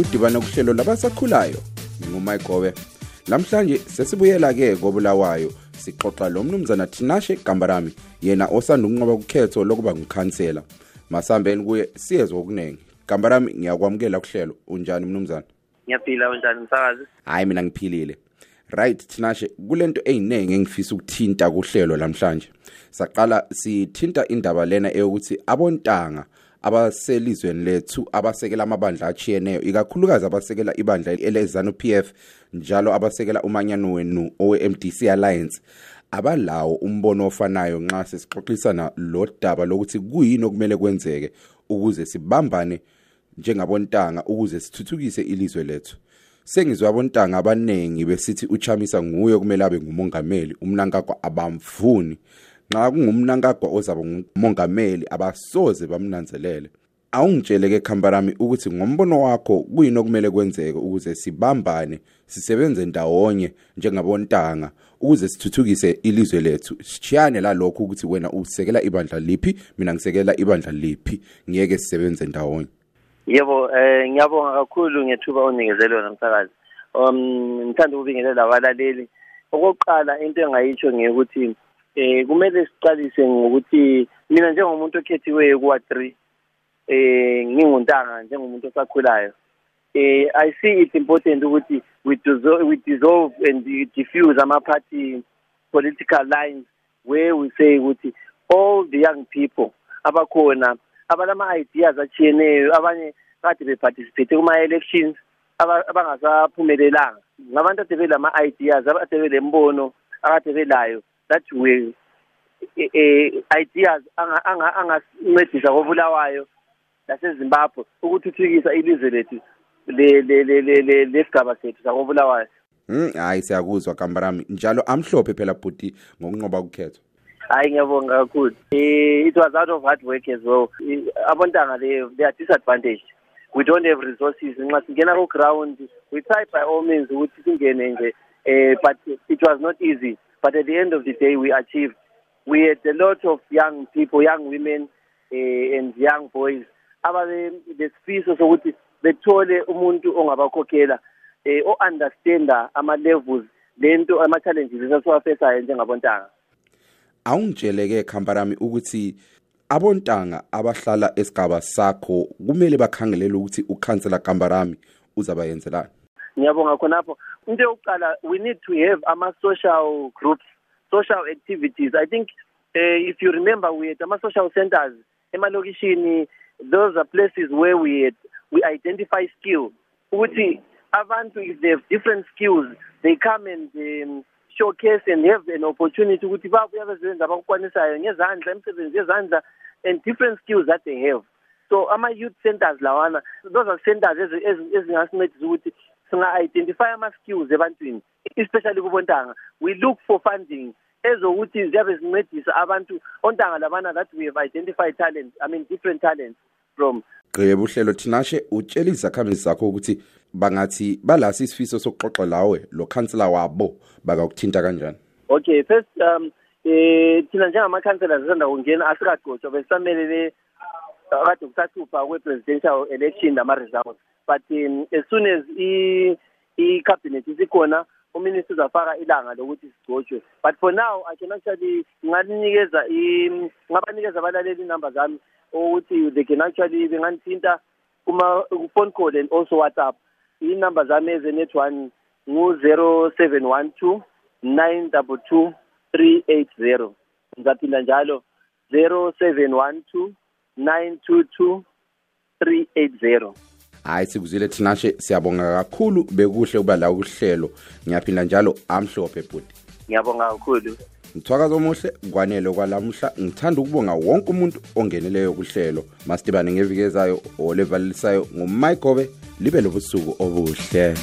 udibana kuhlelo labasakhulayo ngumayigobe namhlanje sesibuyela ke kobulawayo sixoxa lo mnumzana Tinashe Gambarami yena osanda ukunqoba ukhetho lokuba ngukhansela masambeni kuye siyezwe okunengi. Gambarami ngiyakwamukela kuhlelo. Unjani mnumzana? Ngiyaphila unjani msakazi? Hayi mina ngiphilile. Right Tinashe kulento eyinenge engifisa ukuthinta kuhlelo namhlanje saqala sithinta indaba lena eyokuthi abontanga abaselizweni lethu abasekela amabandla achiyeneyo ikakhulukazi abasekela ibandla elezanu PF njalo abasekela umanyano wenu owe MDC Alliance. Abalawo umbono ofanayo nxa sesixoxisana lo daba lokuthi kuyini okumele kwenzeke ukuze sibambane njengabontanga ukuze sithuthukise ilizwe lethu. Sengizwe abontanga abanengi besithi uchamisa nguye kumele abe ngumongameli umnankagwa abamvuni nxa kungumnankagwa ozaba ngumongameli abasoze bamnanzelele. Awungitshele ke khambarami ukuthi ngombono wakho kuyini okumele kwenzeke ukuze sibambane sisebenze ndawonye njengabontanga ukuze sithuthukise ilizwe lethu. Sishiyane lalokho ukuthi wena usekela ibandla liphi mina ngisekela ibandla liphi. Ngiyeke sisebenze ndawonye. Yebo eh ngiyabonga kakhulu ngethuba onikezele lona msakazi. Um ngithanda ukubingelela abalaleli. Okokuqala into engayitsho ngiyukuthi eh kumele siqalise ngokuthi mina njengomuntu okhethiweyo kuwa 3 eh nginguntanga njengomuntu osakhulayo. Eh i see it important ukuthi we dissolve, we dissolve and diffuse ama party political lines where we say ukuthi all the young people abakhona abalama ideas achiyeneyo abanye kade beparticipate kuma elections abangasaphumelelanga. Ngabantu ade belama ideas abade belembono akade belayo. That way ideas angasincedisa kobulawayo lasezimbabwe ukuthuthukisa ilizwe lethu lesigaba sethu sakobulawayo. Mm hayi siyakuzwa kambarami. Njalo amhlophe phela bhuti ngokunqoba ukhetho hayi ngiyabonga kakhulu. It was out of hard work as well. Abontanga they, they are disadvantaged. We don't have resources. Nxa singena ku-ground we try by all means ukuthi singene nje uh, but it was not easy. But at the end of the day we achieved we had a lot of young people young women uh, and young boys. Ababe lesifiso sokuthi bethole umuntu ongabakhokhela eh o-understanda ama-levels lento ama-challenges esasiwafesayo njengabontanga. Awungitshele-ke khamparami ukuthi abontanga abahlala esigaba sakho kumele bakhangelele ukuthi ukhansela kambarami uzabayenzelani ngiyabonga khonapho. Into yokuqala we need to have ama-social groups social activities. I think uh, if you remember we had ama-social centers emalokishini. Those are places where we had, we identify skill. Ukuthi abantu if they have different skills they come and um, showcase and have an opportunity ukuthi babuya bezenza abakukwanisayo ngezandla imisebenzi yezandla and different skills that they have. So ama-youth centers lawana those are centers ezingasincedisa ukuthi singa-identify ama-skills ebantwini especially kubontanga. We look for funding ezokuthi ziyabe zincedisa abantu ontanga labana that we have identified talent i mean different talents from. Gqebe uhlelo thinashe utshela izakhamuzi zakho ukuthi bangathi balasi isifiso sokuxoxa lawe lo khansela wabo bakakuthinta kanjani? Okay first um eh thina njengamakhansela zisanda kungena asikagcotshwa besisamelele kade kusathupha kwe-presidential election nama-results. But um, as soon as i-cabinet isikhona uminister uzafaka ilanga lokuthi sigcotshwe but for now i can actually ngalinikeza ngabanikeza abalaleli inumber zami ukuthi they can actually bengandithinta kuma-phone call and also whatsapp. Inumber zami ezenet one ngu-zero seven one two nine double two three eight zero. Ngizaphinda njalo zero seven one two nine two two three eight zero. Hayi sikuzile thinashe siyabonga kakhulu. Bekuhle ukuba la kuhlelo. Ngiyaphinda njalo amhlophe bhuti ngiyabonga kakhulu. Mthwakazi omuhle kwanele kwalamuhla ngithanda ukubonga wonke umuntu ongeneleyo kuhlelo. Masitibane ngeviki ezayo olevalelisayo ngumayigobe libe lobusuku obuhle.